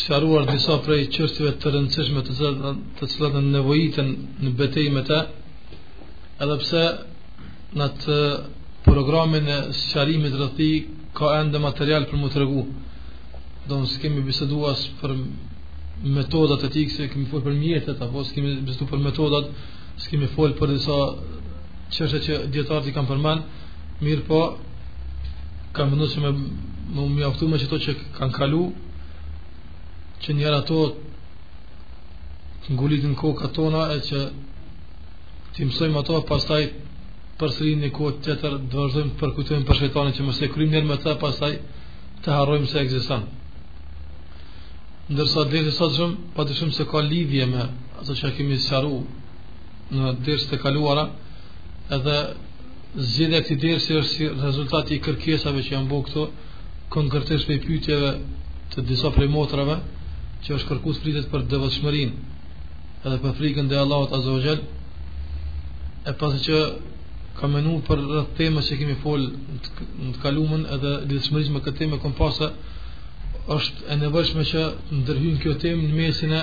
sqaruar disa prej çështjeve të rëndësishme të cilat të cilat na nevojiten në betejë me të edhe pse në atë programin e sqarimit rreth tij ka ende material për me tregu domethënë s'kemi bisedu për metodat e tij s'kemi fol për mjetet apo s'kemi bisedu për metodat s'kemi fol për disa çështje që dijetarët i kanë përmend mirëpo kam mendu që me më mjaftu me qeto që kanë kalu që njëherë ato të nguliten kokat tona e që t'i mësojmë ato pastaj përsëri një kohë tjetër të vazhdojmë të përkujtojmë për shejtanin që mos e kryjmë njëherë me ta pastaj të harrojmë se ekziston ndërsa dersi i sotshëm pa dyshim se ka lidhje me ato që kemi sqaru në derset e kaluara edhe zgjedhja e këtij dersi është si rezultat i kërkesave që janë bo këto konkretisht prej pytjeve të disa prej motrave që është kërku të flitet për devotshmërinë edhe për frikën ndaj Allahut Azze ve xhel e pasi që kam menu përreth temës që kemi fol në të kalumen edhe devotshmërisë me këtë temë kom pa se është e nevojshme që ndërhyn kjo temë në mesin e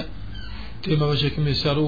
temave që kemi sqaru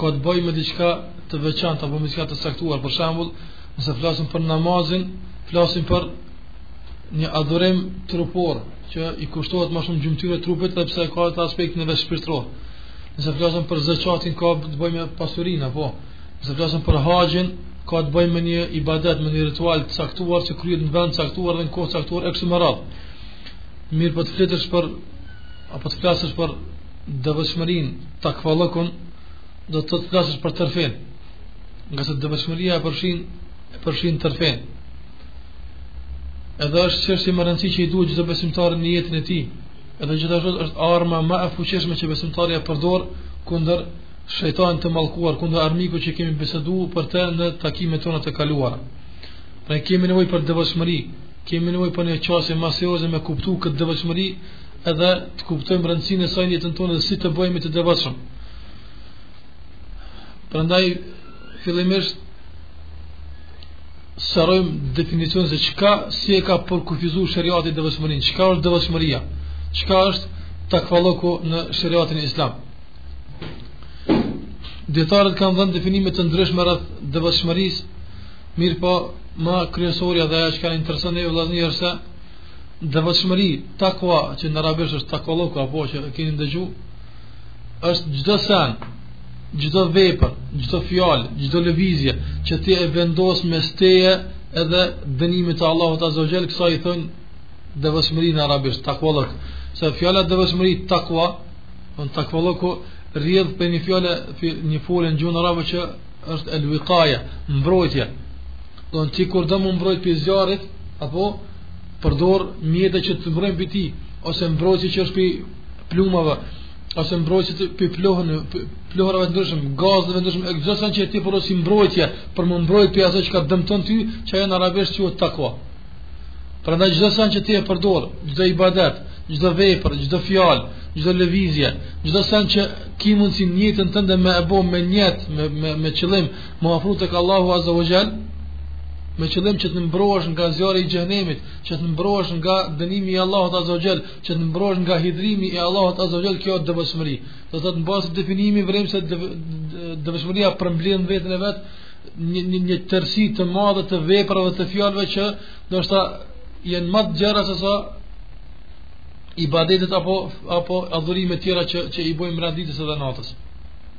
ka të bëjë me diçka të veçantë apo me diçka të caktuar. Për shembull, nëse flasim për namazin, flasim për një adhurim trupor që i kushtohet më shumë gjymtyrëve të trupit edhe pse ka atë aspektin e vet shpirtëror. Nëse flasim për zakatin ka të bëjë me pasurinë apo nëse flasim për haxhin ka të bëjë me një ibadet, me një ritual të caktuar që kryhet në vend të caktuar dhe në kohë të caktuar e kështu me radhë. Mirëpo të fletësh për apo të flasësh për devotshmërinë takvallëkun do të thotë të flasësh për tërë fenë ngase devotshmëria e përfshin e përfshin tërë fenë edhe është çështje me rëndësi që i duhet çdo besimtari në jetën e tij edhe gjithashtu është arma më e fuqishme që besimtari e përdor kundër shejtanit të mallkuar kundër armikut që kemi biseduar për të në takimet tona të kaluara. Pra kemi nevojë për devotshmëri, kemi nevojë për një qasje më serioze me kuptu këtë devotshmëri edhe të kuptojmë rëndësinë e saj në jetën tonë dhe si të bëhemi të devotshëm. Prandaj fillimisht sqarojmë definicionin se çka si e ka përkufizuar sheriati devotshmërinë, çka është devotshmëria, çka është takvallëku në sheriatin islam. Dijetarët kanë dhënë definime të ndryshme rreth devotshmërisë, mirëpo më kryesorja dhe ajo që na intereson ne vëllezër është Devotshmëri, takwa, që në arabisht është takwallah apo që e keni ndëgju, është çdo sen, çdo vepër, çdo fjalë, çdo lëvizje që ti e vendos mes teje edhe dënimit të Allahut Azza wa Jall, kësaj i thon devotshmëri në arabisht takwallah. Se fjala devotshmëri takwa, apo takwallah rrjedh prej një fjale një folje në gjuhën arabe që është el-wiqaya, mbrojtja. Do në ti kur do më mbrojt për zjarit, apo përdor mjete që të mbrojnë për ti, ose mbrojtësi që është për plumave, ose mbrojtësi të për plohën, plohëra vetë ndryshëm, gazë dhe ndryshëm, e gjithë që e ti përdo si mbrojtje, për më mbrojt për aso që ka dëmëton ty, që e në arabisht që o takua. Pra në gjithë sen që ti e përdor, gjithë i badet, gjithë vejpër, gjithë fjal, gjithë levizje, gjithë sen që ki mundë si njëtën tënde me e bo me njetë, me, me, me qëllim, M'u afru tek Allahu Azza wa Jall, me qëllim që të mbrohesh nga zjarri i xhehnemit, që të mbrohesh nga dënimi i Allahut Azza wa Jall, që të mbrohesh nga hidhërimi i Allahut Azza wa Jall, kjo është devotshmëri. Dhe do të thotë në bazë definimit vërejmë se devotshmëria përmbledh n'veten e vet, një, një, një tërsi të madhe të veprave, të fjalëve që ndoshta janë ma të gjera sesa ibadetet apo, apo adhurimet tjera që, që i bojmë brenda ditës edhe natës.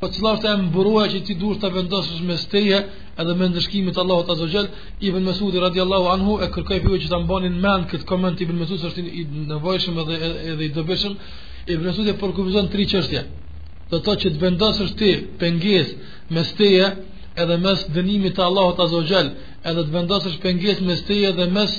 Po cila është ajo mburoja që ti duhet ta vendosësh mes teje edhe mes ndëshkimit t'Allahut Azza wa Jall, Ibn Mesudi radiallahu anhu e kërkoj prej juve që ta mbani n' mend këtë koment t'Ibn Mesudit është i nevojshëm edhe, edhe i dobishëm, Ibn Mesudi e përkufizon n'tri çështje, dhe thotë që të vendosësh ti pengesë mes teje edhe mes dënimit të Allahut Azza wa Jall, edhe të vendosësh pengesë mes teje edhe mes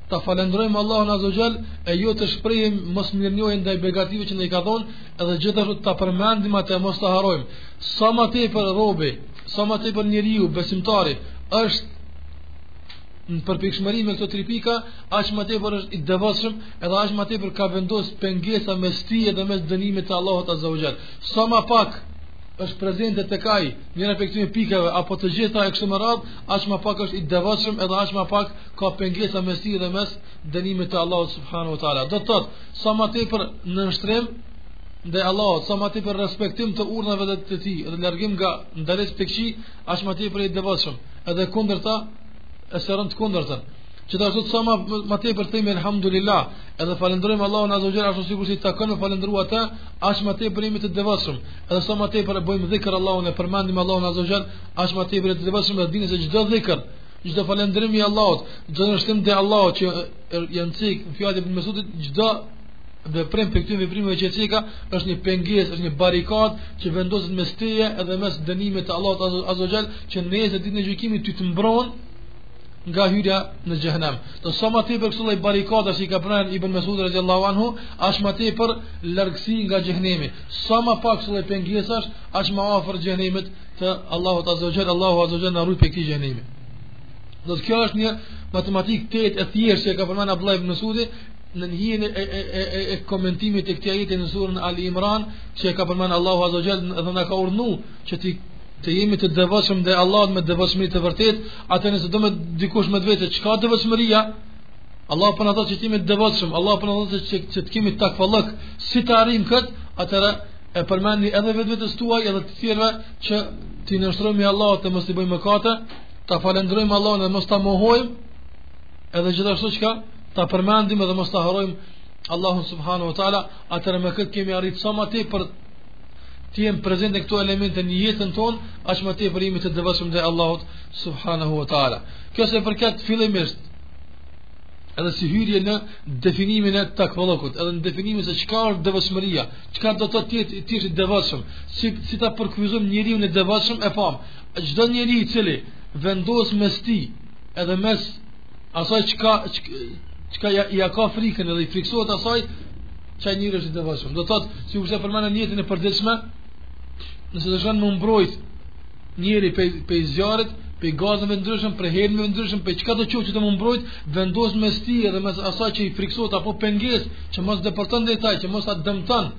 ta falendrojmë Allahun Azza wa Jall e jo të shprehim mosmirënjohje ndaj begative që na i ka dhënë edhe gjithashtu ta përmendim atë mos ta harrojmë sa më tepër robi sa më tepër njeriu besimtari është në përpikmëri me këto tri pika aq më tepër është i devotshëm edhe aq më tepër ka vendos pengesa mes tij dhe mes dënimit të Allahut Azza wa Jall sa më pak është prezente tek ai njëra prej këtyre pikave apo të gjitha e kështu me radhë aq më pak është i devotshëm edhe aq më pak ka pengesa mes tij dhe mes dënimit të Allahut subhanahu wa taala. Do të thotë, sa më tepër nënshtrim ndaj Allahut, sa më tepër respektim të urdhrave të tij, dhe largim nga ndalesat e të këqijat, aq më tepër i devotshëm. Edhe e kundërta e sjell të kundërtën. Gjithashtu sa ma tepër themi Elhamdulillah Edhe falendrojmë Allahun Azza wa Jall Ashtu sikur si takon me falendru atë Aq ma tepër jemi të devotshëm Edhe sa ma tepër e bojmë dhikër Allahun e përmendim Allahun Azza wa Jall Aq ma tepër jemi të devotshëm Edhe dijeni se çdo dhikër Çdo falënderim i Allahut, çdo nënshtrim ndaj Allahut që janë cek, në fjalët e Ibn Mesudit, çdo veprim prej këtyre veprimeve që ceka është një pengesë, është një barikad që vendoset mes teje edhe mes dënimit të Allahut azze xhel, që nesër ditën e gjykimit ty të mbron nga hyrja në xhehenem. Dotë sa më tepër kësi lloj barikada siç ka thanë Ibn Mesud radhiyallahu anhu, aq më tepër largësi nga xhehenemi. Sa më pak kësi lloj pengesash, aq më afër xhehenemit të Allahut Azza wa Jalla Allahu Azza wa Jalla na ruajt prej xhehenemit. Do të kjo është një matematikë tejet e thjeshtë që ka përmendur Abdullah ibn Mas'udi në hijen e, e, e, e, e komentimit të këtij ajeti në surën Ali Imran që e ka përmendur Allahu Azza wa Jalla dhe na ka urdhëruar që ne të jemi të devotshëm ndaj Allahut me devotshmëri të vërtetë, atëherë nëse do dikush me vetë çka është devotshmëria, Allahu po na thotë që të jemi devotshëm, Allahu po na thotë që, që të kemi takvallëk, si ta arrijmë kët, atëra e përmendni edhe vetvetes tuaj edhe të tjerëve që t'i nënshtrohemi Allahut e mos të bëjmë mëkate, ta falënderojmë Allahun dhe mos ta mohojmë, edhe gjithashtu çka, ta përmendim edhe mos ta harrojmë Allahun subhanahu wa ta'ala, atëherë me këtë kemi arritë sa ma tepër të jenë prezente këto elemente në jetën tonë, aq ma tepër jemi të devotshëm ndaj Allahut subhanahu wa ta'ala. Kjo sa i përket fillimisht, edhe si hyrje në definimin e takvallëkut, edhe në definimin se çka është devotshmëria, Çka do të thotë të jesh i devotshëm? Si si ta përkufizojmë njeriun e devotshëm e pamë. Çdo njeri i cili vendos mes tij edhe mes asaj çka çka ia, ia ka frikën edhe i friksohet asaj, qaj njeri është i devotshëm. Do të thotë si e përmendëm në jetën e përditshme, nëse dëshiron me u mbrojt njeri prej prej zjarrit, prej gazeve ndryshme, prej helmeve ndryshme, prej çkado do të thotë me u mbrojt, vendos mes tij edhe mes asaj që i friksohet ato pengesa, që mos depërton deri te ai, që mos ta dëmton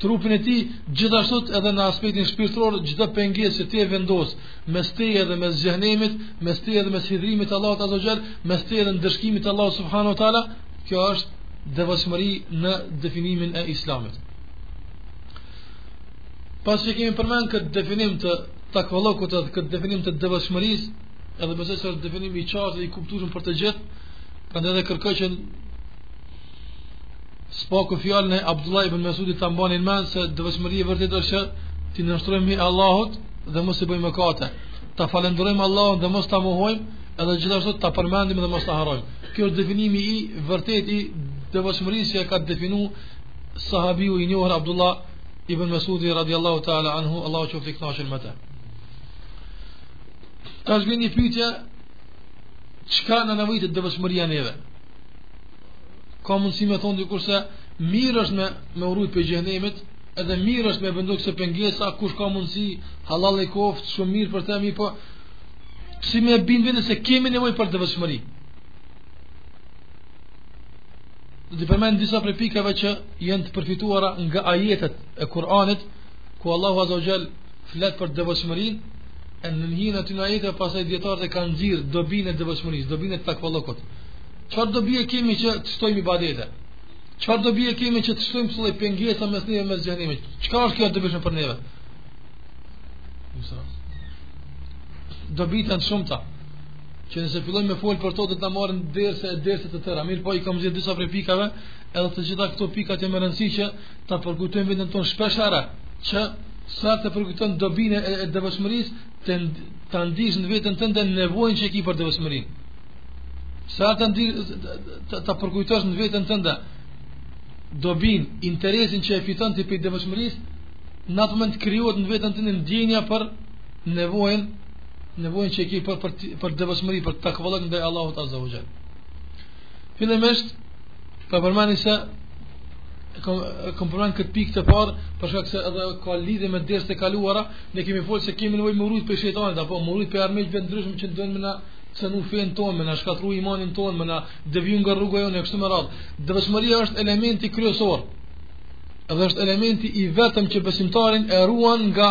trupin e tij, gjithashtu edhe në aspektin shpirtëror, çdo pengesë që ti e vendos mes teje edhe mes xhehenemit, mes teje edhe mes hidhërimit të Allahut azze xhel, mes teje edhe ndëshkimit të Allahut subhanahu wa taala, kjo është devotshmëri në definimin e Islamit. Pasi që kemi përmend këtë definim të takvallëkut edhe këtë definim të devotshmërisë, edhe besoj që është definim i qartë dhe i kuptueshëm për të gjithë, pra edhe kërkoj që së paku fjalën e Abdullah ibn Mesudit ta mbani në mend se devotshmëri e vërtetë është që t'i nënshtrohemi Allahut dhe mos i bëjmë mëkate, ta falënderojmë Allahun dhe mos ta mohojmë, edhe gjithashtu ta përmendim dhe mos ta harrojmë. Ky është definimi i vërtetë i devotshmërisë që ka definuar sahabiu i njohur Abdullah Ibn Mesudi radiallahu ta'ala anhu, Allahu qoftë i kënaqun me te. Tash është një pytje, çka na nevojitet devotshmëria neve? Ka mundësi me thonë dikush se mirë është me, me u rujt prej xhehnemit, edhe mirë është me vendu kësi pengesa, kush ka mundësi, hallall i koftë, shumë mirë për te, mirëpo, si me bindë veten se kemi nevojë për devotshmëri. Do të përmend disa prej pikave që janë të përfituara nga ajetet e Kur'anit, ku Allahu Azza wa Jall flet për devotshmërinë, e në njërin prej atyne ajeteve pasaj dietarët e kanë nxjerr dobinë e devotshmërisë, dobinë e takvallëkut. Çfarë dobi e kemi që të shtojmë ibadete? Çfarë dobi e kemi që të shtojmë këto lloj pengesa mes neve mes xhehnemit? Çka është kjo e dobishme për neve? Dobi të shumta. që nëse fillojmë me fol për to do të na marrin derse e derse të tëra. Mirëpo i kam zgjedhur disa prej pikave, edhe të gjitha këto pika është me rëndësi që ta përkujtojmë veten tonë shpeshherë, që sa ta përkujton dobinë e, e devotshmërisë, të ta ndish në veten tënde nevojën që ke për devotshmëri. Sa të ndish të, ta përkujtosh në veten tënde dobin, interesin që e fiton ti prej devotshmërisë, në atë moment krijohet në veten tënde ndjenja për nevojën nevojën që e ke për për, për devotshmëri, për takvallëk ndaj Allahut Azza wa Jall. Fillimisht po e përmend, se e kom, kom përmend këtë pikë të parë, për shkak se edhe ka lidhje me derset e kaluara, ne kemi folur se kemi nevojë me u rujt prej shejtanit apo me u rujt prej armiqve të ndryshëm që duan me na cenu fenë tonë me na shkatrru imanin tonë me na deviju nga rruga jonë kështu me radhë. Devotshmëria është elementi kryesor. Edhe është elementi i vetëm që besimtarin e ruan nga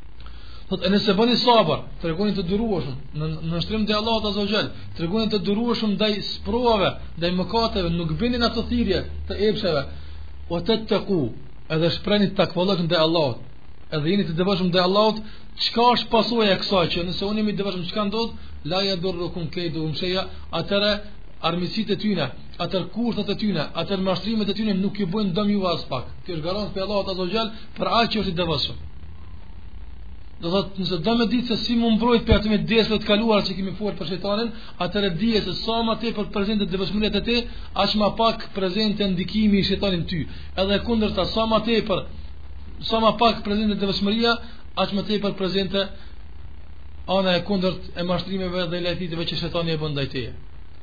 Thotë, po nëse bëni sabër, tregoheni të durueshëm në nënshtrim të Allahut Azza wa Jall, tregoheni të durueshëm ndaj sprovave, ndaj mëkateve, nuk bini në ato thirrje të epsheve. Ue tetteku, edhe shprehni takvallëk ndaj Allahut, edhe jeni të devotshëm ndaj Allahut, çka është pasojë e kësaj që, nëse unë jam i devotshëm çka ndodh, la jedurrukum kejduhum shej'a, atëherë armiqësitë e tyne, atëherë kurthat e tyne, atëherë mashtrimet e tyne, nuk ju bëjnë dëm ju aspak. Kjo është garancë prej Allahut Azza wa Jall, për atë që është i devotshëm. Do të thotë, nëse do me ditë se si me u mbrojt prej atyne derseve të kaluara që kemi fol për shejtanin, atëherë dije se sa ma tepër prezente devotshmëria te ti, aq ma pak prezente ndikimi i shejtanit në ty. Edhe e kundërta, sa ma tepër, sa ma pak prezente devotshmëria, aq ma tepër prezente ana e kundërt e mashtrimeve dhe lajthitjeve që shejtani e bën ndaj teje.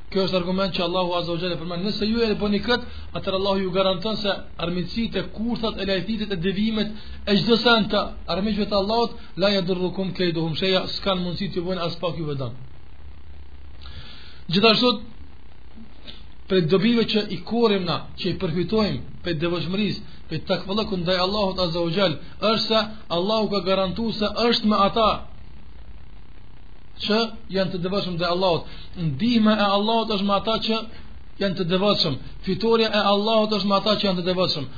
Ky është argument që Allahu Azza wa Jall e përmend. Nëse ju e bëni kët, atëherë Allahu ju garanton se armiqësitë, kurthat, e lajthitjet e devijimet e çdo sen të armiqve të Allahut la yadurrukum kayduhum shay'a s'kan mundsi të bëjnë aspak ju dëm gjithashtu prej dobive që i korim na që i përfitojmë prej devotshmërisë prej takvallëkut ndaj Allahut azza wa jall është se Allahu ka garantuar se është me ata që janë të devotshëm ndaj Allahut ndihma e Allahut është me ata që janë të devotshëm fitorja e Allahut është me ata që janë të devotshëm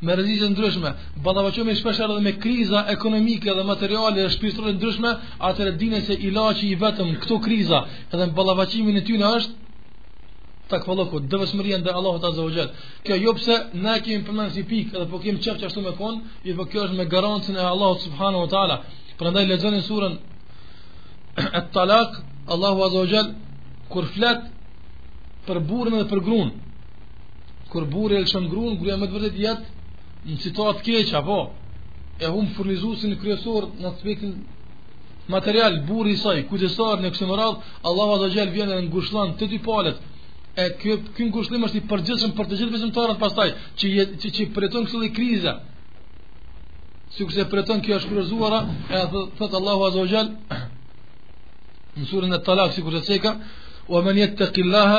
me rreziqe të ndryshme, ballafaqohemi shpesh edhe me kriza ekonomike dhe materiale dhe shpirtërore të ndryshme, atëherë dini se ilaçi i vetëm këto kriza, edhe ballafaqimin e tyre është takvallëku devotshmëria ndaj Allahut azza wa jall. Kjo jo pse na kemi përmend si pikë, edhe po kemi qef ashtu me kon, jo po kjo është me garancën e Allahut subhanahu wa taala. Prandaj lexoni surën At-Talaq, Allahu azza wa jall kur flet për burrin dhe për gruan, kur burri e lëshon gruan, gruaja me të vërtetë jet në situatë të keqe apo e humb furnizuesin kryesor në aspektin material burri i saj, kujdestar në këtë rast, Allahu azza wa jall vjen e ngushllon të dy palët. E ky ky ngushllim është i përgjithshëm për të gjithë besimtarët pastaj që jet, që, që përjeton këtë lloj krize. Sikurse e përjeton kjo është kryesore, e thot Allahu azza wa jall në surën e Talak sikurse çeka, "Wa man yattaqillaha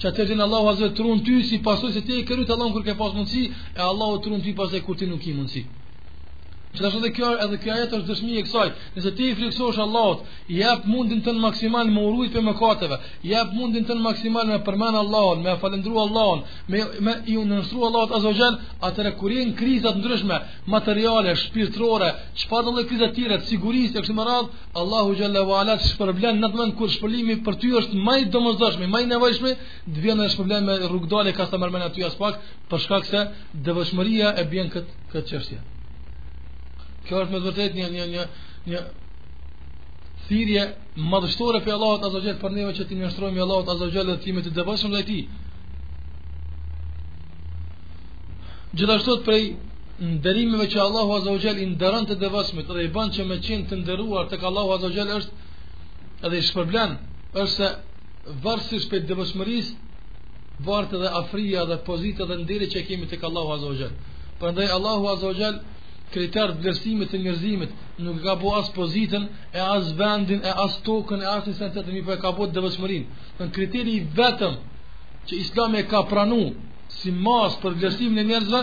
që atëherë Allahu azza wa t'run ty si pasoj se ti e ke rujt Allahun kur ke pas mundsi e Allahu t'run ty pastaj kur ti nuk ki mundsi gjithashtu dhe kjo edhe kjo ajet është dëshmi e kësaj nëse ti i friksosh Allahut jep mundin tën maksimal me u rujt prej mëkateve jep mundin tën maksimal me përmend Allahun me falendru Allahun me me iu nënshtru Allahut azza wa jall atëherë kur janë kriza të ndryshme materiale shpirtërore çfarëdo kriza të tjera të sigurisë e kështu me radh Allahu xhalla wa ala të shpërblen n'at moment kur shpërblimi për ty është ma i domosdoshmi, ma i nevojshmi, të vjen e shpërblen me rrugdalje ka s'ta merr menja ty aspak, për shkak se devotshmëria e bën kët kët çështje. Kjo është me të vërtet një një një një thirrje madhështore prej Allahut azza xhel për neve që t'i nënshtrohemi Allahut azza xhel dhe t'jemi të devotshëm ndaj tij. Gjithashtu prej nderimeve që Allahu Azza wa Jall i nderon të devotshmit dhe i bën që me qenë të nderuar tek Allahu Azza wa Jall është edhe i shpërblen, është se varësisht prej devotshmërisë varet dhe afria dhe pozita dhe nderi që kemi tek Allahu Azza wa Jall. Prandaj Allahu Azza wa Jall kriter të vlerësimit të njerëzimit nuk ka bo as pozitën e as vendin e as tokën e as një sentet e një po e ka bo devotshmërinë kriteri i vetëm që islami e ka pranu si mas për vlerësimin e njerëzve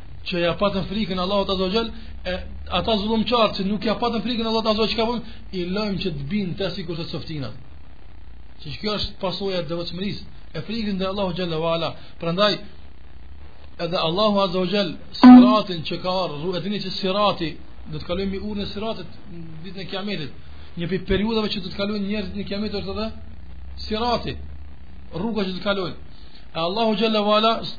që ja patën frikën Allahut Azza wa Jall, e ata zullumçar që nuk ja patën frikën Allahut Azza wa Jall, çka bën? i len që të binë te sikur të softinat. Që kjo është pasoja e devotshmërisë, e frikës te Allahu Jalla wa Ala. Prandaj edhe Allahu Azza wa Jall siratin që ka ardhur, e dini që sirati do të kalojmë urën e siratit ditën e kiametit. Një prej periudhave që do të kalojnë njerëzit në kiamet është edhe sirati, rruga që do të kalojnë. Allahu Jalla wa Ala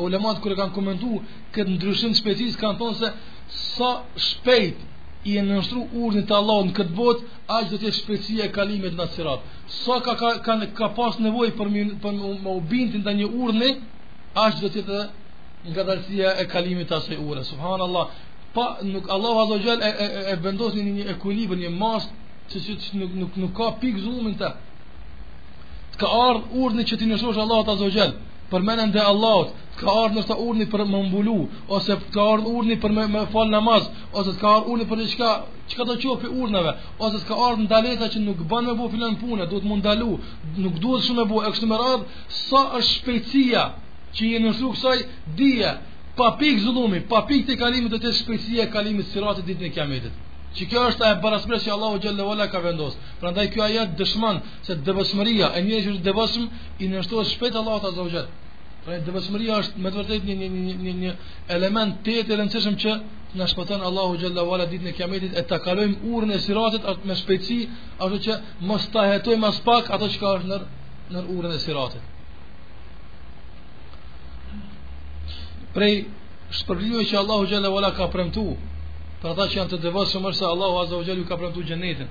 ulemat kur e kanë komentuar këtë ndryshim të shpejtësisë kanë thënë se sa shpejt i je nënshtru urdhnit të Allahut në këtë botë, aq do të jetë shpejtësia e kalimit në Sirat. Sa ka ka ka, ka pas nevojë për me për me u bind ndaj një urdhni, aq do të jetë ngadalësia e kalimit të asaj ure. Subhanallahu. Pra nuk Allahu azza jall e, e, e vendosi në një ekuilibër, një masë që që, që nuk, nuk, nuk ka pikë zullumi në të. Të ka ardhë urdhni që t'i nënshtrohesh Allahu azza jall. Përmend edhe Allahut, të ka ardhë tashti urdhni për me u mbulu, ose të ka ardhë urdhni për me, me falë namaz, ose të ka ardhë urdhni për diçka, çka të qoftë prej urdhnave, ose të ka ardhë ndalesa që nuk ban me bo filan punë, duhet me u ndalu, nuk duhet shumë me bo, e kështu me radhë, sa është shpejtësia që i nënshtru kësaj, dhije, pa pikë zullumi, pa pikë të kalimit do të jetë shpejtësia e kalimit siratit ditën e kiametit. Që kjo është e barasvlerës që Allahu Xhelle ve Ala ka vendosë. Prandaj ky ajet dëshmon se devotshmëria e ai që është devotshëm i nënshtrohet shpejt Allahut azza wa jalla. Pra devotshmëria është me të vërtetë një një një një një element tejet i rëndësishëm që na shpëton Allahu xhalla wala ditën e kiametit e ta kalojmë urën e siratit atë me shpejtësi, ashtu që mos t'i hetojmë as pak ato çka është në në urën e siratit. Prej shpërblimeve që Allahu xhalla wala ka premtuar për ata që janë të devotshëm është se Allahu azza wa jalla ka premtuar xhenetin.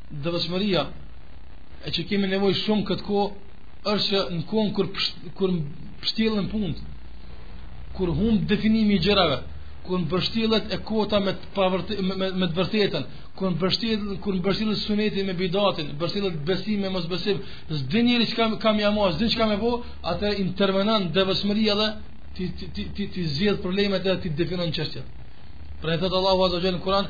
Devotshmëria. E që kemi nevoj shumë këtë kohë është që në kohën kur, pësht, kur pështjellen punët kur hum definimi i gjërave kur mbështjellet e kota me të, pavërte, me, me, me të vërtetën kur mbështjellet kur mbështjellet suneti me bidatin mbështjellet besimi me mosbesim s'di njeri kah, kah me ja mbajt s'di çka me bo atëherë intervenon devotshmëria dhe t'i, t'i, t'i, t'i, t'i zgjedh problemet dhe t'i definon çështjet Prandaj thotë Allahu Azza Xhelle në Kur'an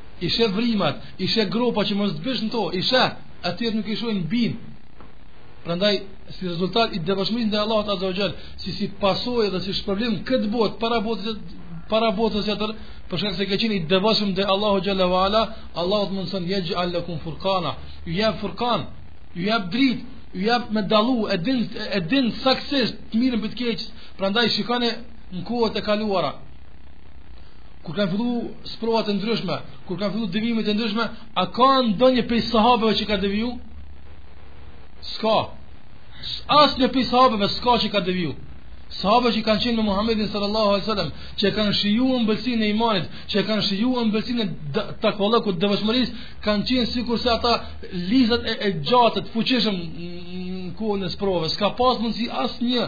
i sheh vrimat, i sheh gropat që mos të bish në to, i sheh, ata që nuk i shohin bin. Prandaj si rezultat i devotshmërisë ndaj Allahut Azza wa Jall, si si pasojë dhe si shpërblim këtë botë para botës para botës tjetër, për shkak se ka qenë i devotshëm ndaj Allahut Jalla wa Ala, Allahu na thotë yaj'al lakum furqana, ju jap furqan, ju jap dritë, ju jap me dallu, e din e din saktësisht të mirën prej të keqes, prandaj shikoni në kohët e kaluara, kur kanë fillu sprovat e ndryshme, kur kanë fillu devimet e ndryshme, a ka ndonjë pej sahabeve që ka deviju? S'ka. Asnjë pej sahabeve s'ka që ka deviju. Sahabeve që kanë qenë me Muhammedin sallallahu alejhi ve sellem, që e kanë shiju ëmbëlsinë e imanit, që e kanë shiju ëmbëlsinë e takvallëkut, devotshmërisë, kanë qenë sikurse ata lisat e, e gjatë, të fuqishëm në kohën e sprovave. S'ka pas mundësi asnjë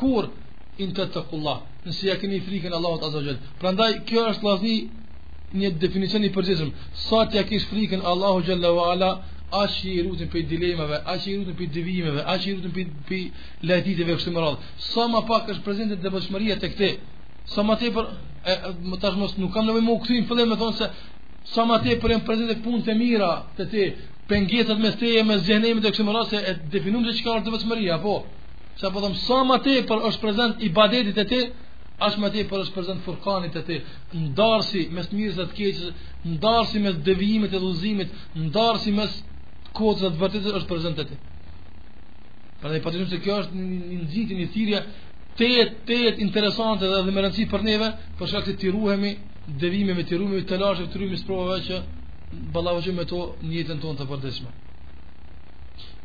Kur in tettekullah, nëse ja keni frikën Allahut azze ve xhel. Prandaj, kjo është vllazni një definicion i përgjithshëm. Sa të ja kish frikën Allahut xhelle ve ala, aq i rujtun prej dilemave, aq i rujtun prej devijimeve, aq i rujtun prej lajthitjeve kështu me radhë. Sa ma pak është prezente devotshmëria tek ti, sa ma tepër, e, më tash mos nuk kam nevojë me u kthy në fillim me thonë se, sa ma tepër janë prezente punët e mira te ti, pengesat mes teje, mes xhehenemit dhe kështu me radhë, se e definum se çka është devotshmëria, po, Sa po them sa më tepër është prezent ibadeti te ti, aq më tepër është prezent furkani te ti, ndarësi mes të mirës dhe të keqes, ndarësi mes devijimit e udhëzimit, ndarësi mes kotës e të vërtetës është prezent te ti. Prandaj padyshim se kjo është një nxitje, një thirrje tejet tejet interesante dhe me rëndësi për neve, për shkak se t'i ruhemi devijimeve, t'i ruhemi telasheve, t'i ruhemi sprovave që ballafaqohemi me to në jetën tonë të përditshme.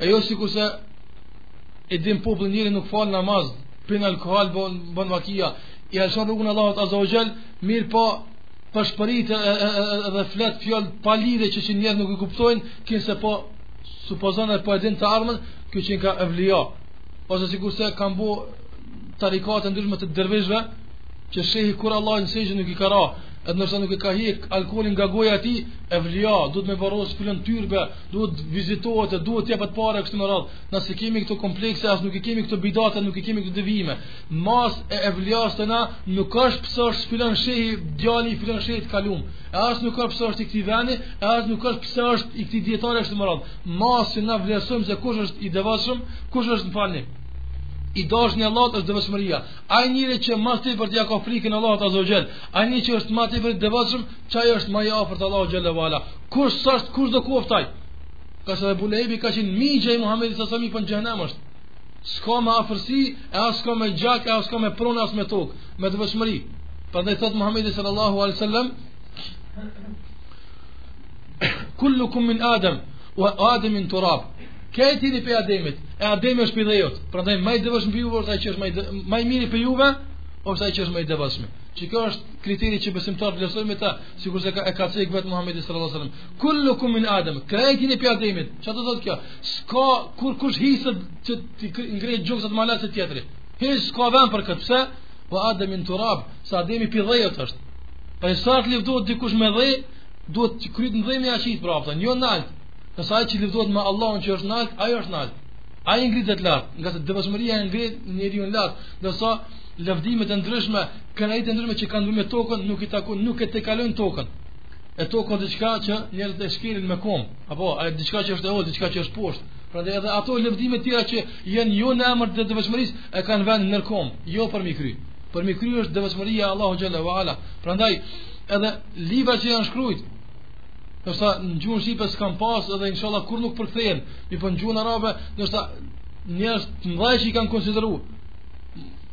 E jo sikurse e din populli, njeri nuk fal namaz, pin alkohol, bon, bon vakia, ia lëshon rrugën Allahut azze ve xhel, mirëpo pëshpërit e, e, e, e, dhe flet fjalë pa lidhe që që njerëz nuk i kuptojnë, kinse po supozon e po e din të ardhmen, ky qenka evlija, ose sikurse kanë bo tarikate të ndryshme të dervishve, që shehi kurrë Allahut në sexhde nuk i ka ra, edhe nëse nuk e ka hek alkoholin nga goja e tij, Evlia, duhet me varros në filan tyrbe, duhet vizitohet, duhet të jepet para kështu me radh. Na s'i kemi këto komplekse, as nuk i kemi këto bidate, nuk i kemi këto devijime. Masë e evlias te na nuk është pse është filan shehi, djali i filan shehi të kalum. E as nuk është pse është i këtij vendi, e as nuk është pse është i këtij dijetari kështu me radh. Masë që na vlerësojmë se kush është i devotshëm, kush është në fund i dashur i Allahut është devotshmëria. Ai njeri që më tepër t'ia ka frikën Allahut azze ve xhel, ai njeri që është më tepër i devotshëm, Qaj është ma i afërt te Allahu xhelle ve ala Kush s'asht, kushdo koftë ai Se edhe Ebu Lehebi ka qenë mixha i Muhammedit alejhi selam po në xhehenem është S'ka me afërsi e as s'ka me gjak e as s'ka me pronë as me tokë Me devotshmëri Prandaj thotë Muhammedi sallallahu alejhi ve sellem Kullukum min Adem Ve Adem min turab Krejt jeni prej Ademit E Ademi është prej dheut Prandaj ma i devotshëm prej juve është ai që është ma i miri prej juve është ai që është ma i devotshëm Qikjo është kriteri që besimtarët lëvdohen me ta, sikur se ka e ka thënë vetë Muhamedi sallallahu alajhi wasallam. Kullukum min Adam, krejt jeni pi Ademit. Çfarë do thotë kjo? S'ka kurkush hise që t'i ngrejë gjoks a t'i mbahet tjetrit. Hiç s'ka vend për këtë. Pse? Wa Adam min turab, se Ademi pi dheut është. Pra nëse lëvdohet dikush me dhe, duhet kryet në dhe me i qit prapë, jo nalt. Ndërsa ai që lëvdohet me Allahun që është nalt, ai është nalt. Ai ngritet lart, ngase devshmëria e ngrit njeriun lart, ndërsa Lëvdimet e ndryshme, kënaqësi të ndryshme që kanë ndërmjet tokën, nuk i takon, nuk e tejkalojnë tokën. E toka diçka që njerëzit e shkelin me kom, apo â diçka që është e ulë, diçka që është poshtë. Prandaj edhe ato lëvdime të tjera që janë jo në emër të devshmërisë, e kanë venin në kom, jo përmi kry. Përmi kry është devshmëria e Allahut xhalla wa ala. Prandaj edhe libra që janë shkruar Do se në gjuhën shqipe s'kam pa edhe inshallah kurr nuk përkthehen, mirëpo në gjuhën arabe, do njerëz të mëdhenj që i kanë konsideruar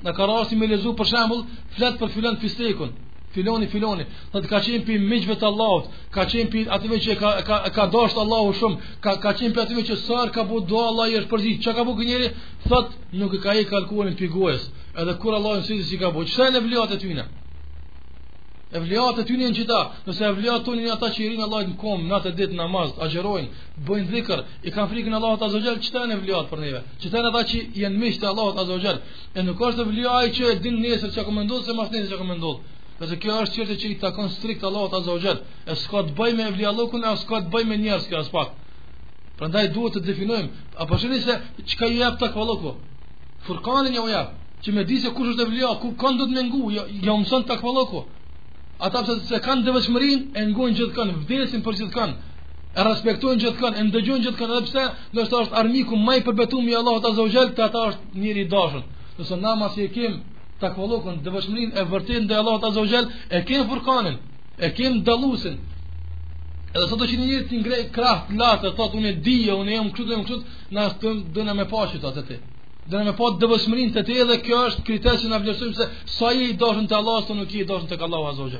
Në ka rasti me lexu për shembull, flet për filan fistekun, filoni filoni, thot ka qenë pi miqve të Allahut, ka qenë pi atyve që ka ka ka dashur Allahu shumë, ka ka qenë pi atyve që sa ka bo dua Allahu i është përgjigj, çka ka bo ky njeri, thot nuk e ka i ka lku hanë pi gojës, edhe kurr Allahu s'i s'i ka bo, qita jonë evliat e tyne. Evliat e tyne janë qita, ndërsa evliat tonë janë ata që i rrinë Allahut në kom, natë ditë namaz, agjërojnë, bëjnë dhikr, i kanë frikën e Allahut azza wa jall qita janë evliat për neve qita janë ata që janë miq të Allahut azza wa jall e nuk është evlia ai që e din nesër çka me ndodh e masnesër çka me ndodh Ngase kjo është çështje që i takon strikt Allahut Azza wa Jall, e s'ka të bëjë me evliallëkun, e s'ka të bëjë me njerëz kjo aspak. Prandaj duhet të definojmë, a po shihni se çka ju jap takvallëku. Furkanin ju jap, që me di se kush është evlia, kan kanë duhet me ngu, ju ju mëson takvallëku. Ata pse s'e kanë devshmërinë e ngojnë gjithkënd, vdesin për gjithkënd. e respektojnë gjithkanë, e ndëgjojnë gjithkanë, edhe pse ndoshta është armiku ma i përbetum i Allahut Azza ue Xhel, te ata është njeri i dashun. Ndërsa na masi e kem takvallëkun, devshmërinë e vërtetë ndaj Allahut Azza ue Xhel, e kem furkanin, e kem dalluesin. Edhe sado që njeri të ngrejë krahët e lartë, e thotë, unë e di, unë jam kështu, unë jam kështu, ne veç të dona me pashë të atë të Dhe me pa devshmërinë te ti dhe kjo është kriter që ne vlerësojmë se sa je i dashun te Allahu, sa nuk je i dashun tek Allahu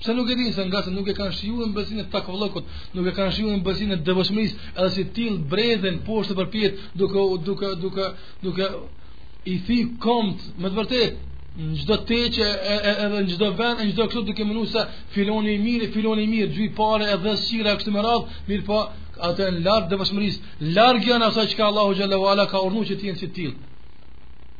Pse nuk e dinë se ngase nuk e kanë shijuar ëmbëlsinë e takvallëkut, nuk e kanë shijuar ëmbëlsinë e devotshmërisë, edhe si të tillë bredhin poshtë përpjetë, duke duke duke duke i thy komt me të vërtet në çdo teqe edhe në çdo vend, në çdo kështu duke menu se filoni i mirë, filoni i mirë, gjuj pare edhe shira kështu me radhë, mirëpo ata janë larg devshmërisë, larg janë asaj çka Allahu Xhalla ue Ala ka urdhnu që t'jenë si të tillë.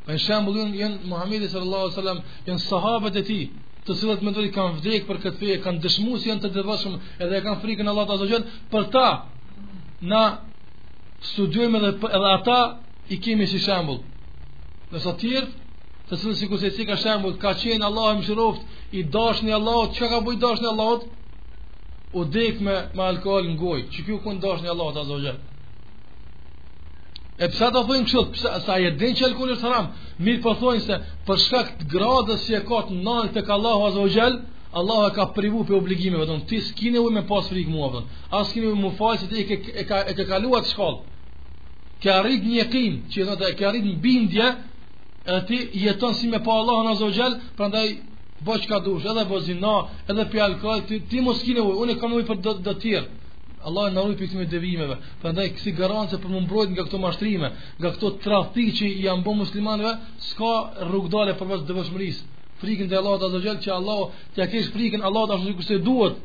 Për ne shembull është Muhammedi sallallahu sallam, janë sahabët e tij, të cilët mendoj kanë vdek për këtë fe, kanë dëshmuar se janë të devotshëm edhe e kanë frikën Allahut azza xal, për ta na studiojmë edhe edhe ata i kemi si shembull. Ndërsa të tjerët, të cilët sikurse si ka shembull, ka qenë Allahu i mëshiroft, i dashni Allahut, çka ka bo i dashni Allahut? U dek me me alkool në gojë. Çi kjo ku dashni Allahut azza xal? E pse do thonë kështu? Pse s'e din që alkooli është haram? Mirëpo thonë se për shkak të gradës që e ka të naltë tek Allahu azza xhel, Allahu e ka privu prej obligimeve, domethënë, ti s'ki nevojë me pas frikë mua, domethënë, a s'ki nevojë me u falë që ti e ke, e ka, e ke kalu atë shkallë, ke arrit një jekin, që dhe, ke arrit një bindje, e ti jeton si me pa Allahun azza xhel, prandaj, bo çka dush, edhe bo zina, edhe pi alkool, ti, ti mo s'ki nevojë, unë e kam ujë për do, do tjerë, Allahu na rujt prej këtyne devijimeve, prandaj s'ki garancë për me u mbrojt nga këto mashtrime, Nga këto tradhti që i janë bë muslimanëve, s'ka rrugdale përveç devotshmërisë. Frikën ndaj Allahut azza xhel që Allahu t'ia kesh frikën Allahut ashtu sikurse duhet.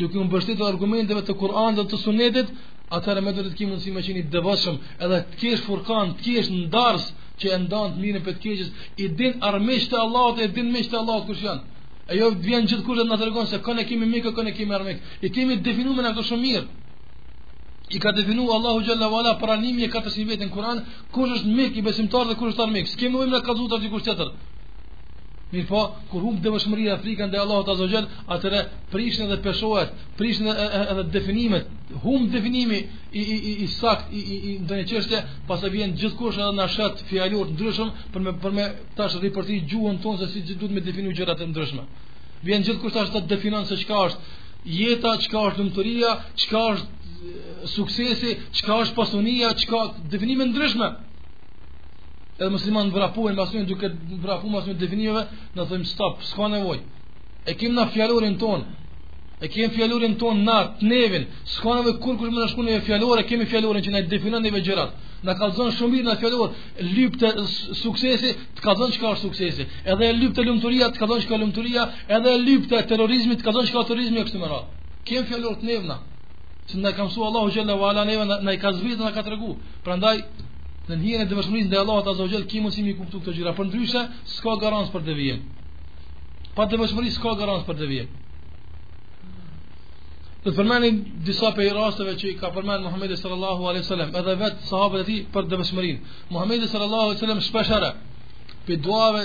Duke u mbështetur argumenteve të Kur'anit dhe të Sunetit, atëherë më do të kemi mundësi me qenë i devotshëm, edhe të kesh furkan, të kesh ndarës që e ndan të mirën prej të keqes, i din armiqtë e Allahut, i din miqtë e Allahut kush janë. E jo vjen gjithkush të na tregon se kënë kemi mik, kënë kemi armik. I kemi definuar ne ato shumë mirë. i ka definuar Allahu xhalla wa ala para 1400 vjet në Kur'an kush është mik i besimtarit dhe kush është armik s'kem nevojë me na kallzu tash dikush tjetër Mirëpo, kur humb devotshmëria e frika ndaj Allahut azza xhel, atëherë prishen edhe peshoret, prishen edhe, edhe definimet, humb definimi i, i, i, i saktë, i, i, i ndonjë çështje, pastaj vjen gjithkush edhe na shet fjalorë të ndryshëm, për me, për me tash ripërtëri gjuhën tonë se si duhet me definu gjërat e ndryshme. Vjen gjithkush tash të definon se çka është, Jeta, çka është lumturia, çka është suksesi, çka është pasunia, çka definime të ndryshme. Edhe muslimanët vrapojnë mas, janë duke vrapuar mas atyne definimeve, na them stop, s'ka nevojë. E kemi na fjalorin tonë. E kemi fjalorin tonë na të nevin. S'ka nevojë kurkush me na shkru një fjalor, e kemi fjalorin që na definon neve gjërat. Na ka dhënë shumë mirë na fjalor. Lypte suksesi, të ka dhënë çka është suksesi. Edhe lypte lumturia, të ka dhënë çka është lumturia. Edhe lypte terrorizmi, të ka dhënë çka është terrorizmi e kështu me radhë. Kem fjalor të nevna. Se na ka mësuar Allahu xhalla wa ala neve na i ka zbritur na ka tregu. Prandaj në hijen e devotshmërisë ndaj Allahut azza xhel kemi mundësi m'i kuptu këto gjëra. Përndryshe s'ka garancë për devijim. Pa devotshmëri s'ka garancë për devijim. Të përmenim disa prej rasteve që i ka përmenë Muhammedi sallallahu alaihi sallam edhe vetë sahabët e tij për devotshmërinë Muhammedi sallallahu alaihi sallam shpeshherë prej duave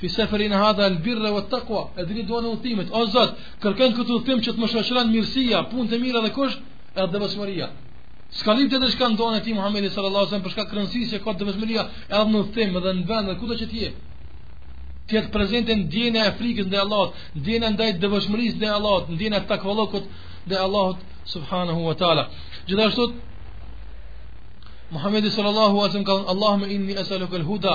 fi seferina hadha al birra wat taqwa edhe në duanë e udhëtimit o zot kërkoj në këtë udhëtim që të më shoqëron mirësia punët e mira dhe kush edhe devotshmëria s'ka lidh të diçka ndonë ti Muhamedi sallallahu alaihi wasallam për shkak rëndësisë që ka devotshmëria edhe në udhëtim edhe në vend dhe kudo që të jetë të jetë prezente ndjenja e frikës ndaj Allahut, ndjenja ndaj devotshmërisë ndaj Allahut, ndjenja e takvallëkut ndaj Allahut subhanahu wa taala. Gjithashtu Muhamedi sallallahu alaihi wasallam ka thënë Allahumma inni es'aluka al-huda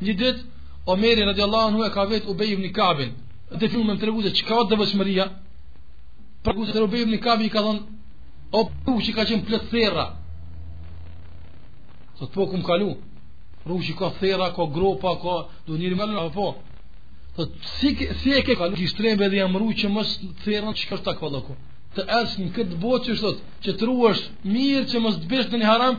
Një ditë Omeri radiallahu anhu e ka vet Ubej ibn Kabin. Dhe fillu me më tregu se çka o devotshmëria. Për kuzë të Ubej ibn Kabi i ka thon o pushi ka qenë plot therra. Thotë po kam kalu. Rrugë që ka therra, ka gropa, ka do njëri më apo po. Po si si e ke kalu ti strembe dhe jam rujt që mos therrem qeky takvallëku. Të ecësh në këtë botë që thot, që t'ruhesh mirë që mos të bish në haram,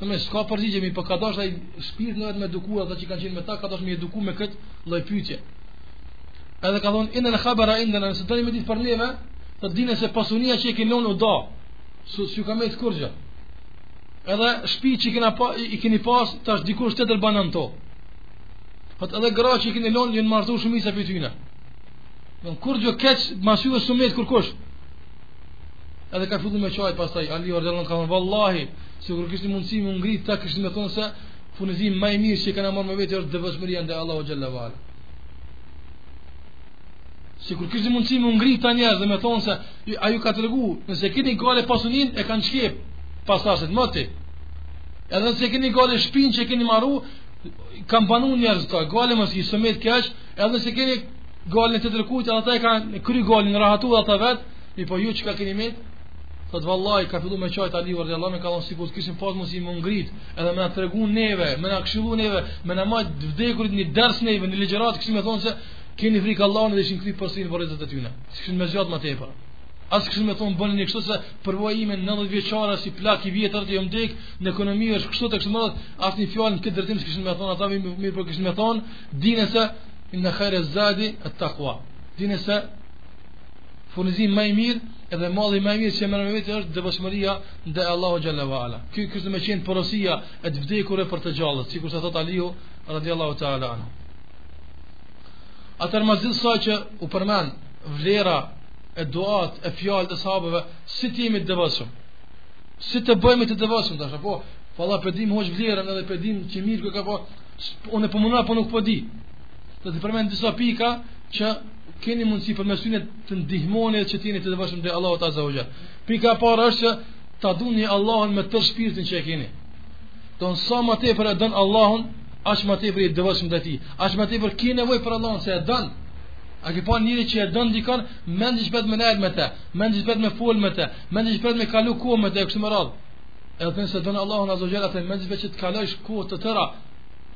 Në me s'ka përgjigje, mirëpo ka dasht edhe shpirtin e vet me eduku, ata që kanë qenë me ta, ka dasht me i eduku me këtë lloj pyetje. Edhe ka thonë, inë në khabara inë dhe në nëse doni me ditë për neve, ta dini se pasunia që i keni lonë u da, s'ju, s'ju ka met kurgjë. Edhe shpi që i, pa, i keni pas, tash dikush tjetër banon në to. Hëtë edhe gra që i keni lonë, janë martu shumica prej tyne. Në kurgjë keqë, ma s'juve s'u met kërkush. Edhe ka fillu me qajt pastaj, Aliu radiallahu anhu ka thonë, vallahi, sikur kishin mundësi m'u ngritë, ata kishin me thonë se furnizimi ma i mirë që e kena marrë me vete, është devotshmëria ndaj Allahut xhelle ve ala. Sikur kishin mundësi m'u ngritë ata njerëz dhe me thonë se, a ju ka tregu, nëse kini gajle pasunin, e kanë shkep, pasasit, më ti. Edhe nëse kini gajle shpin që kini maru, kanë banu njerëz ta, gajle mësi, së me të keqë, Edhe nëse keni gajlen e tjetërkujt, edhe ata e kanë kry gajlen, rahatu dhe ata vetë, i po ju çka keni metë, Thot vallai ka filluar me qajt Aliu radiallahu anhu ka thon sikur kishin pas mundësi m'u ngrit, edhe me na tregu neve, me na këshillu neve, me na majt t'vdekurit një ders neve, një ligjërat kishin me thon se keni frikë Allahun dhe ishin kthy prap n'vorret e tyre. S'kishin me zgjat më tepër. As kishin me thon bëni kështu se përvoja ime 90 vjeçare si plak i vjetër që jom dek në ekonomi është kështu e kështu, asnjë fjalë në këtë drejtim s'kishin me thon ata mirëpo kishin me thon Dine se inne hajre zadi et-takva. Dine se furnizimi më i mirë edhe malli më i mirë që merr me vete është devotshmëria ndaj Allahut xhalla wala. Kjo kish me qenë porosia e të vdekurve për të gjallët, sikurse thot Aliu radhiyallahu ta'ala anhu. Atëherë masi që u përmend vlera e duat e fjalët e sahabëve, si të jemi të devotshëm, si të bëhemi të devotshëm, të shë, po, valla po e dim hoxhë vlerën edhe po e dim që mirë koka po, unë po mundoj po nuk po di. Do të përmend disa pika që keni mundësi përmes tyne të ndihmoni që të jeni të devotshëm te Allahu Azza wa Jall. Pika e parë është që ta duni Allahun me tërë shpirtin që e keni. Don sa më tepër e don Allahun, aq më tepër i devotshëm ndaj tij. Aq më tepër ke nevojë për Allahun se e don. A ke pa njeri që e don dikon, memzi ç'pret me nejt me të, memzi ç'pret me fol me të, memzi ç'pret me kalu kohë me të, kështu me radhë. Edhe ti nëse e don Allahun Azza wa Jall ti memzi pret që të kalojsh kohë të tëra,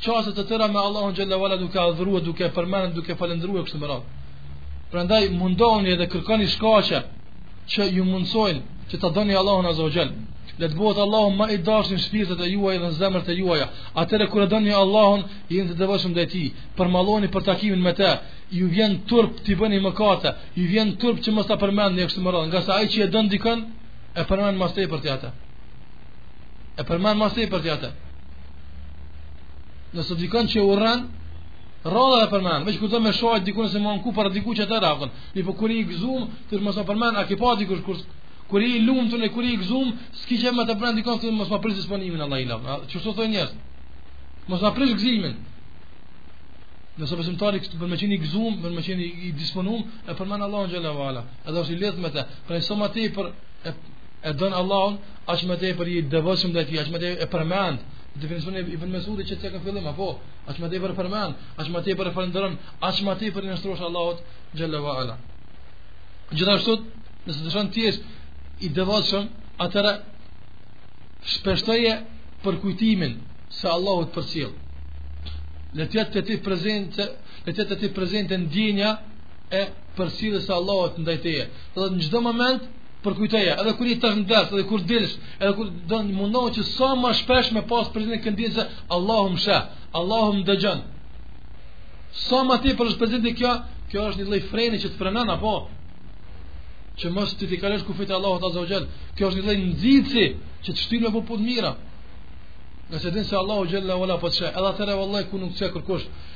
çaste të tëra me Allahun xhalla wa ala duke e adhuruar, duke e përmendur, duke e falënderuar kështu me radhë. Prandaj mundohuni edhe kërkoni shkaqe që ju mundësojnë që ta doni Allahun Azza wa Jall. Le të bëhet Allahu më i dashur në shpirtat e juaja dhe në zemrat e juaja. Atëherë kur e doni Allahun, jeni të devotshëm ndaj tij. Përmalloheni për takimin me të. Ju vjen turp t'i bëni mëkate, ju vjen turp që mos ta përmendni kështu me radhë, ngase ai që e don dikon, e përmend më së tepërmi atë e përmend më së tepërmi atë ndërsa dikën që e urren rrallë e përmend veç kur do me sha dikën e se më në ku për diku që të rakën mirëpo kur je i gëzum të mos e përmend a ki pa dikush kur kur je i lumtun kur je i gëzum s'ki qejf me të përmend dikën thu mos ma prish disponimin Allah alem kështu thonë njerëz mos ma prish gëzimin ndërsa besimtari për me qenë i gëzum për me qenë i disponum e përmend Allahun xhalla edhe është i lehtë me të. Pra sa më tepër e, e don Allahun, aq më tepër i devotshëm ndaj tij, aq më tepër e përmend. Definicioni i Ibn Mesudi që cekëm në fillim a po aq më tepër e përmend, aq më tepër e falënderon, aq më tepër i nënshtrohesh Allahut xhalla wa ala. Gjithashtu, nëse dëshon të jesh i devotshëm, atëherë shpeshtoje përkujtimin se Allahu të përcjell. Le të jetë te ti prezente, le të jetë te ti prezente ndjenja e përcjelljes së Allahut ndaj teje dhe në çdo moment përkujtoje edhe kur i të është në desë edhe kur dilsh edhe kurdo mundohu që sa ma shpesh me pas prezent këtë ndjenjë se Allahu m'sheh Allahu m'dëgjon sa ma tepër është prezent kjo kjo është një lloj freni që të frenon a po që mos të t'i kalosh kufijtë e Allahut Azza wa Jall kjo është një lloj nxitësi që të shtyn me bo punë të mira nëse din se Allahu xhalla wa ala po të sheh edhe atëherë vëllaj ku nuk të sheh kërkush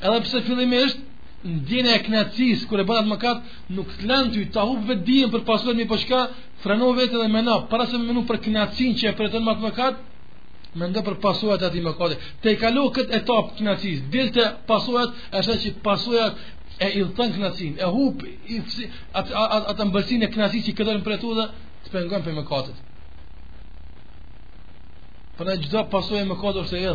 Edhe pse fillimisht ndjenja e knaqsisë kur e bën at mëkat nuk të lan ty ta hup vetëdijen për pasojë mirëpo çka freno veten dhe meno para se me menu për knaqsinë që e përjeton me at mëkat mendo për pasojat e atij mëkati tejkalo kët etapë knaqsie dil te pasojat është që pasojat e idhton knaqsinë e hup atë atë at, ëmbëlsinë e knaqsisë që ke duke e përjetu dhe të pengon prej mëkatit Për në gjitha pasojë e mëkatit është e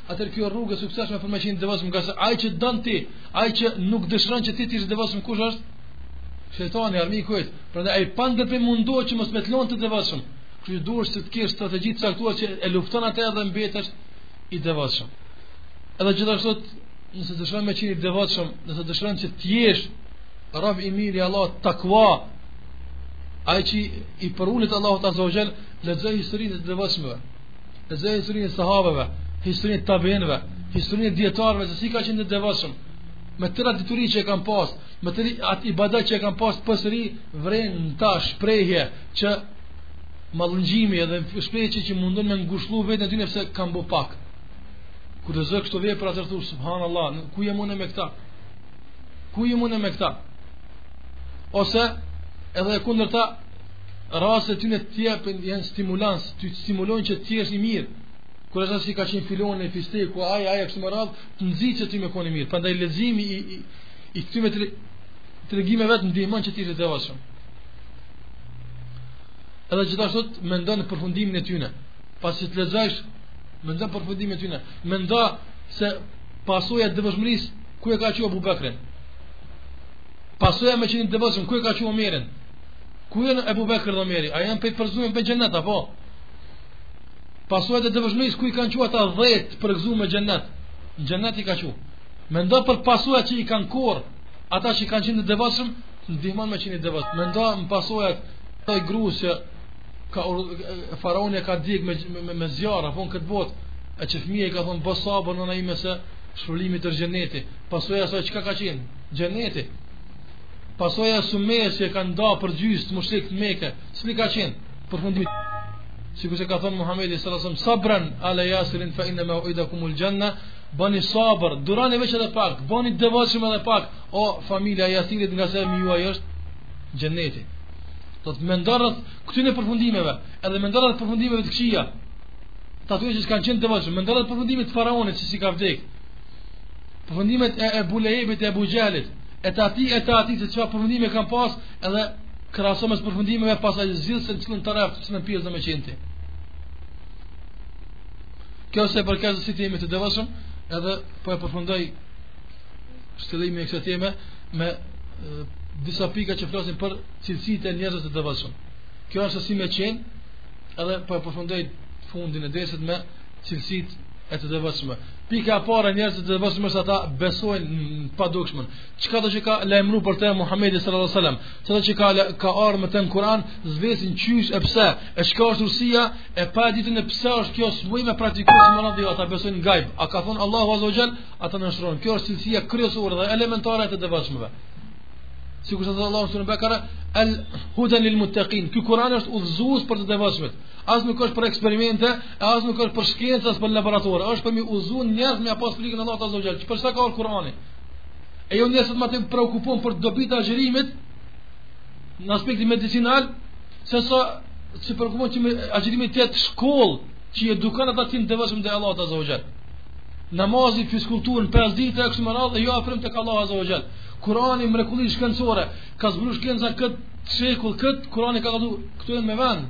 Atëherë kjo rrugë e suksesshme për me qenë i devotshëm, ngase ai që don ti, ai që nuk dëshiron që ti të jesh devotshëm kush është? Shejtani armiku yt. Prandaj ai pa ndërprerë mundohet që mos me t'lon të devotshëm. Kjo duhet ti të kesh strategji të caktuar që e lufton atë edhe mbetesh i devotshëm. Edhe gjithashtu nëse dëshiron me qenë i devotshëm, nëse dëshiron që të jesh rob i mirë i Allahut teala, ai që i përulet Allahut azze ue xhel, lexoj historinë e devotshmëve. lexo historinë e sahabeve, historinë e tabiinëve, historinë e dijetarëve, se si kanë qenë të devotshëm, me tërë atë dituri që e kanë pas, me tërë atë ibadet që e kanë pas përsëri, vëren në ta shprehje që mallëngjimi edhe shprehje që, që mundon me ngushllu veten e tyne pse kanë bo pak. Kur t'lexon këso vepra atëherë thu, subhanallah, ku jem une me këta? Ku jem une me këta? Ose edhe e kundërta, rastet e tyne t'jepin janë stimulans ty të stimulojnë që ti të jesh i mirë kur e sheh si ka qenë filani e fisteku ai ai kështu me radhë të nxit që ti me kon i mirë prandaj leximi i i, i këtyne tregimeve të ndihmon që ti të jesh devotshëm edhe gjithashtu mendon përfundimin e tyne pasi të lexosh mendon përfundimin e tyne mendo se pasoja e devotshmërisë ku e ka çu Ebu Bekrin pasoja me qenë devotshëm ku e ka çu Omerin Ku janë Ebu Bekër dhe Omeri? A janë prej të përgëzumve me xhennet apo? Pasojat e devotshmërisë ku i kanë çu ata 10 të përgëzumit me xhennet? Në xhennet i ka çu. Mendo për pasojat që i kanë korr ata që kanë qenë devotshëm, t'ndihmon me qenë i devotshëm. Mendo në pasojat e asaj grusë që faraoni e ka djeg me me, me zjarr apo në këtë botë e që fëmija i ka thonë bo sabër nëna ime se shpërblimi yt është xheneti pasoja e saj çka ka qenë xheneti Pasoja e Sumejes që e kanë nda për gjysë mushrikët e Mekës, cili ka qenë përfundimi. Sikurse ka thonë Muhammedi alejhi selam, sabran ale Jasirin fe inne meuidekumul xhenne, bëni sabër, durani veç edhe pak, bëni të devotshëm edhe pak, o familja e Jasirit ngase premtimi juaj është xhenneti. Do të mendo rreth këtyne përfundimeve, edhe mendo rreth përfundimeve të këqija, të atyre që s'kanë qenë të devotshëm, mendo rreth përfundimit të faraonit që si ka vdekë, përfundimet e Ebu Lehebit e Ebu Xhehlit, e të atij e të atij se çfarë përfundime kanë pas edhe krahaso mes përfundimeve masanej zgjidh se në cilën tarafë cilën pjesë do me qenë ti kjo sa i përket si të jemi të devotshëm edhe po e përfundoj shtjellimin e kësaj teme me e, disa pika që flasin për cilësitë e njerëzve të devotshëm kjo është si me qenë edhe po e përfundoj fundin e dersit me cilësitë e të devotshmëve. Pika e parë njerëzit e devotshëm është ata besojnë në t'padukshmen. Çkado që ka lajmëruar për të Muhamedi sallallahu alajhi wasallam, çka që ka ka ardhur me të në Kur'an, s'vesin qysh e pse, e çka është urtsia, e pa ditë unë pse është kjo s'muj me praktiku e kështu me radhë ata besojnë gajb. A ka thonë Allahu azza wajal, ata nënshtrohen. Kjo është cilësia kryesore dhe elementare e të devotshmëve. Sikurse Allahu në Bekara hudan lil muttaqin. Ky Kur'an është udhëzues për të devotshmit. As nuk është për eksperimente, E as nuk është për shkencë as për laboratorë, është për m'i udhzu njerëz me pas frikën e Allahut azza wa jall. Për sa ka Kur'ani? E jo njerëzit më tepër preokupohen për dobitë e agjërimit në aspektin medicinal, sesa i preokupon që agjërimi të jetë shkollë që i edukon ata t'jenë të devotshëm te Allahu azza wa jall namazin, fiskulturë, 5 ditë e kështu me radhë dhe jo afrim te ka Allahu azza wa jall Kurani mrekulli shkencore ka zbulu shkenca këtë shekull këtë Kurani ka thonë këtë e me vend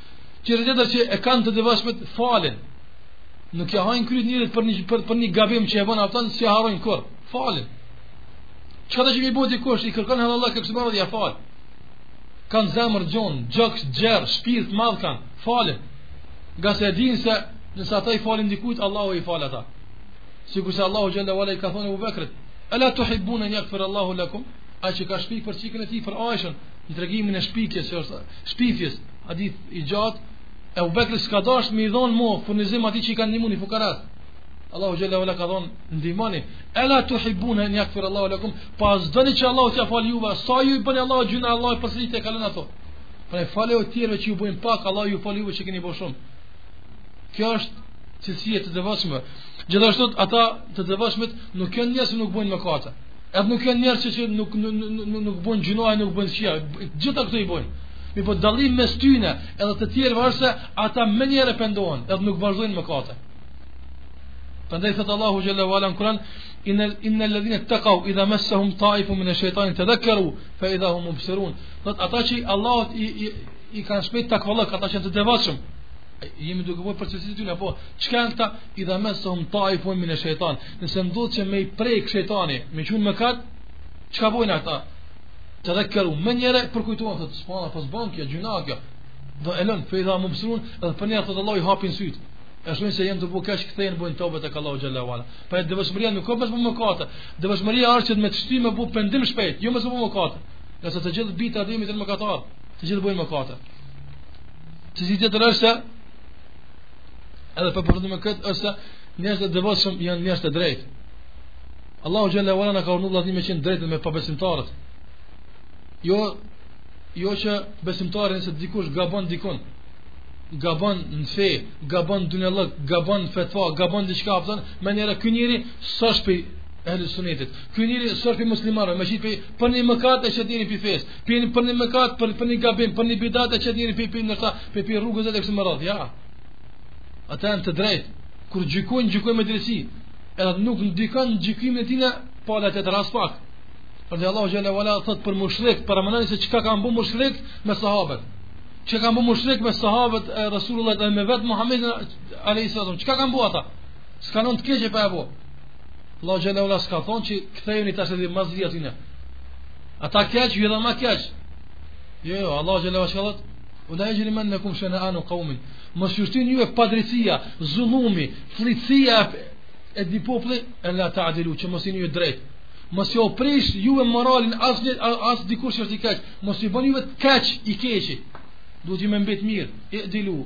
Cilësi tjetër që e kanë të devotshmit falin. Nuk ja hajnë kryt njerit për një, për, për një gabim që e bën aftan, s'ja harrojnë kurrë. Falin. Çkado që m'i bo dikush, i kërkon hallallëk pës marrë dhe ja falin. Kanë zemër t'gjonë, gjoks t'gjerë, shpirt t'madh kanë, falin. Ngase e dinë se nëse ata i falin dikujt, Allahu i fal ata. Sikurse Allahu xhelle ve ala i ka thonë Ebu Bekrit. Ela tuhibbune en jagfirallahu lekum, ai që ka shpif për çikën e tij për Ajshen, në tregimin e shpikjes që është shpifjes hadith i gjatë Ebu Bekri s'ka dasht me i dhonë mo furnizim atij që u kanë një njeri fukara Allahu xhelle ve ala ka thonë ndihmoni ela tuhibbune en jagfirallahu lekum po a s'doni që Allahu t'jau fali juve sa ju i bëni Allahut gjynah Allahu përsëri jau kalon ato pra falni ju tjerve që ju bëjnë pak Allahu ju fal juve që keni bo shumë kjo është cilësi e të devotshmëve gjithashtu ata të devotshmit nuk janë njerëz që nuk bëjnë mëkate Edhe nuk janë njerëz që nuk nuk nuk nuk bëjnë gjynah, nuk bëjnë çka. Gjithë ato i bëjnë. Mirëpo dallimi mes tyne, edhe të tjerëve osht se ata menjëherë pendohen, edhe nuk vazhdojnë mëkate. Prandaj thot Allahu xhalla wa ala në Kur'an, innal innal ladhina ttaqaw idha massahum ta'ifun min ash-shaytan tadhakkaru fa idha hum mubsirun. Thot ata që Allahu i i, i kanë n'shpirt takvallëk, ata që janë të devotshëm, jemi duke folë për cilësitë tyre apo çka janë këta idha messehum taifun min shejtan nëse ndodh që me i prek shejtani, me i çu n'mëkate, çka bojnë ata? Tedhekkeru, menjëherë, përkujtohen, thotë, s'po ban, po s'ban kjo, gjynah kjo, dhe e lënë, fe idha hum mubsirun, edhe përnjëherë, thotë Allahu i hapin sytë, e shohin se janë tu bo keq, kthehen, bojnë teube te ka Allahu xhelle ve ala. Pra devotshmëria nuk osht mos me bo mëkate, devotshmëria osht që me të shti me bo pendim shpejt, jo mos me bo mëkate, ngase të gjithë bijt e Ademit janë mëkatarë, të gjithë bojnë mëkate. Cilësi tjetër është, edhe po e përfundojmë këtë, është Njerëzit e devotshëm janë njerëz të drejtë. Allahu xhelle ve ala na ka urdhëruar vllazni me qenë drejtë edhe me pabesimtarët. Jo jo që besimtari nëse dikush gabon dikon, gabon në fe, gabon dunjallëk, gabon fetva, gabon diçka apo thon, menjëherë ky njeri s'është pi ehli sunetit. Ky njeri s'është pi muslimanëve, me qit pi për një mëkat e qesin pi fes. Pi për një mëkat, për për një gabim, për një bidat e qesin pi pi ndërsa pi pi rrugës edhe kështu me radhë. Ja. Ata janë të drejtë. Kur gjykojnë, gjykojnë me drejtësi. Edhe nuk ndikon gjykimin e tyre pala aspak. Prandaj Allahu xhelle ve ala thot për mushrik, për mënyrën se çka kanë bën mushrik me sahabët. Çka kanë bën mushrik me sahabët e Resulullahit dhe me vet Muhamedit alejhi selam. Çka kanë bën ata? S'kanë lën të keqe pa e bo. Allahu xhelle ve ala s'ka thon që ktheheni tash edhe ma zi atyne. Ata keq, ju edhe më keq. Jo, jo, Allahu xhelle ve ala çka thot. Wa la yajrimannakum shana'anu qaumin. Mos ju shtin juve padrejtësia, zullumi, flliqësia e ni populli, ala ta'dilu, që mos jeni ju drejt. Mos ju prish juve moralin as një as dikush që është i keq. Mos ju bën juve të keq i keqi. Duhet ju me mbet mirë, i'dilu.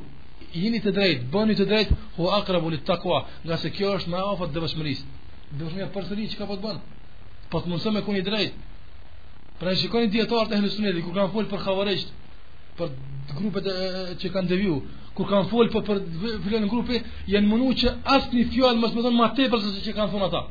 Jini të drejt, bëni të drejt, huwa aqrabu lit taqwa, ngase kjo është më afër devotshmërisë. Devotshmëria përsëri çka po të bën? Po të mundson me kon i drejt. Pra shikoni dijetarët e ehli sunetit kur kanë fol për havarixh, për grupet e, që kanë deviju kur kanë folë për, për filan grupi janë munu që asnjë fjalë mos me thonë ma tepër se çka kanë thonë ata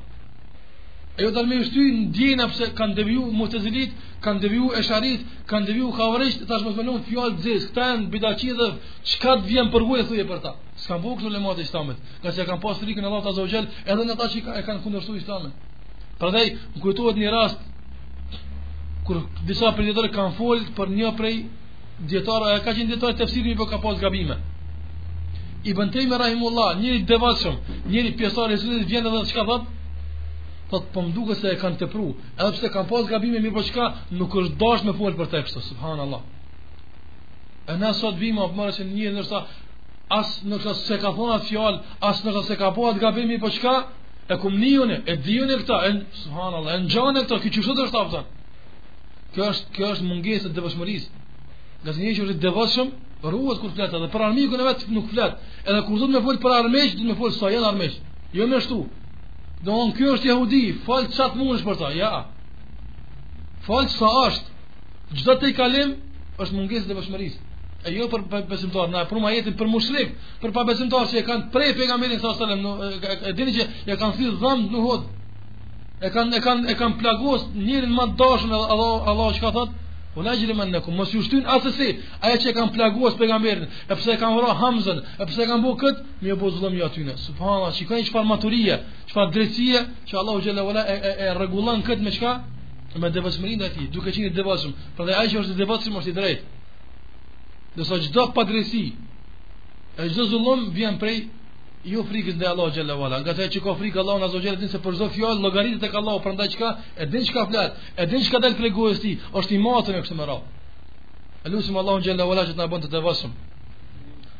e jo hajde me u shti në ndjenja pse kanë deviju mutezilit kanë deviju esharit kanë deviju havarixht tash me thonë fjalë të zeza këta janë bidatçi dhe çka të vjen për gojë thuje për ta s'kanë bo kështu ulematë e islamit kaq e kanë pasë frikën e Allahut a edhe në ta që e kanë kundërshtu i Prandaj më kujtohet një rast kur disa predikatorë kanë fol për një prej dijetarëve, ai ka qenë dijetar tefsiri, por ka pas gabime. Ibn Tejmije rahimehullah, njeri i devotshëm, njeri pjesëtar i sunetit vjen edhe çka thotë? Po më duket se e kanë tepru, edhe pse kanë pas gabime, mirëpo çka, nuk është dashur me fol për të kështu, subhanallah. E na sot vim apo marrë se një ndërsa as nuk është se ka thonë atë fjalë, as nuk ka se ka bo gabim po çka? E kum njëne, e dhjëne këta, e në, subhanallah, e në gjane këta, kjo që shëtë është ta pëtan. Kjo është, kjo është mungesa e devotshmërisë. Ngase një që është devotshëm, ruhet kur flet, dhe për armikun e vet nuk flet. Edhe kur duhet me folë për armikë, duhet me folë sa janë armikë. Jo me shtu. Domethënë ky është jehudi, fol çka të mundesh për ta, ja. Fol sa është, gjithë tejkalim, është mungesë devotshmërisë. E jo për besimtarë, na e prumë ajetin për mushrik, Për pabesimtarët që e kanë pre pejgamberin alejhi selam, e dini që e kanë thy dhëmbin në Uhud. E kanë e kanë e kanë plagos njerin më të dashun t'Allahit Allahu çka thot? Ve la jexhrimennekum mos ju shtyn asesi, ajo që e kanë plagos pejgamberin, e pse e kanë vrarë Hamzën, e pse e kanë bëu kët, me i bë zullum atyne. Subhanallahu, shikoj çfarë maturie, çfarë drejtësie që Allahu xhele ve ala e e, e rregullon kët me çka? Me devotshmërinë ndaj tij, duke qenë i devotshëm. Prandaj ai që është i devotshëm është i drejtë. Domethënë çdo padrejtësi E çdo zullum vjen prej jo frikës ndaj Allahut xhele ve ala. Ngase ai që ka frikë Allahun azze ve xhel e din se për çdo fjalë llogaritet tek Allahu prandaj çka e din çka flet, e din çka del prej gojës tij, është i matun e kështu me radhë. E lusim Allahun xhele ve ala që të na bën të devotshëm.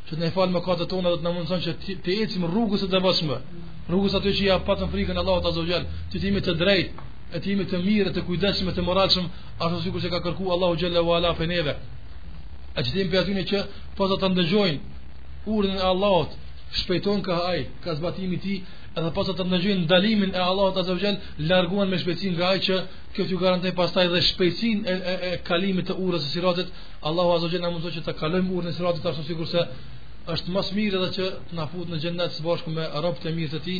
Që të na falë mëkatet tona dhe të na mundëson që të ecim rrugës së devotshme. Rrugës atyne që ja patën frikën Allahut azze ve xhel, që të jemi të drejtë, e të jemi të mirë, të kujdesshëm e të moralshëm, ashtu sikur se ka kërkuar Allahu xhele ve ala prej neve. E që t'jemi prej atyne që posa ta ndëgjojnë urdhnin e Allahut, shpejtojnë kah ai, kah zbatimi i tij, edhe posa ta ndëgjojnë ndalimin e Allahut Azze ve Xhel, largohen me shpejtësi nga ai që kjo t'ju garantoj pastaj dhe shpejtësin e, e, e kalimit të urës së siratit, Allahu Azze ve Xhel na mundësoftë që të kalojmë urën e siratit, ashtu sikur se është ma s'miri edhe që të na fut në xhennet së bashku me robët e mirë të tij,